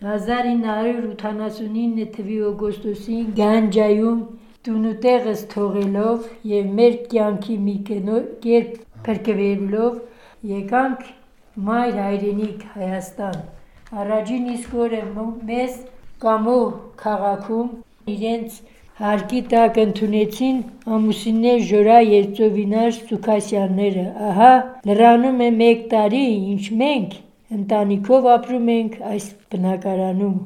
1989 թվականի օգոստոսին Գանջայում տունուտեղս թողելով եւ մեր կյանքի մի կերպ փրկվելով եկանք մայր հայրենիք Հայաստան: Առաջին իսկ օրը մեզ Կամո քաղաքում իրենց հարկի տակ ընդունեցին ամուսիններ Ժորա եւ Ծովինար Սուքասյանները: Ահա լրանում է մեկ տարի, ինչ մենք ընտանիքով ապրում ենք այս բնակարանում: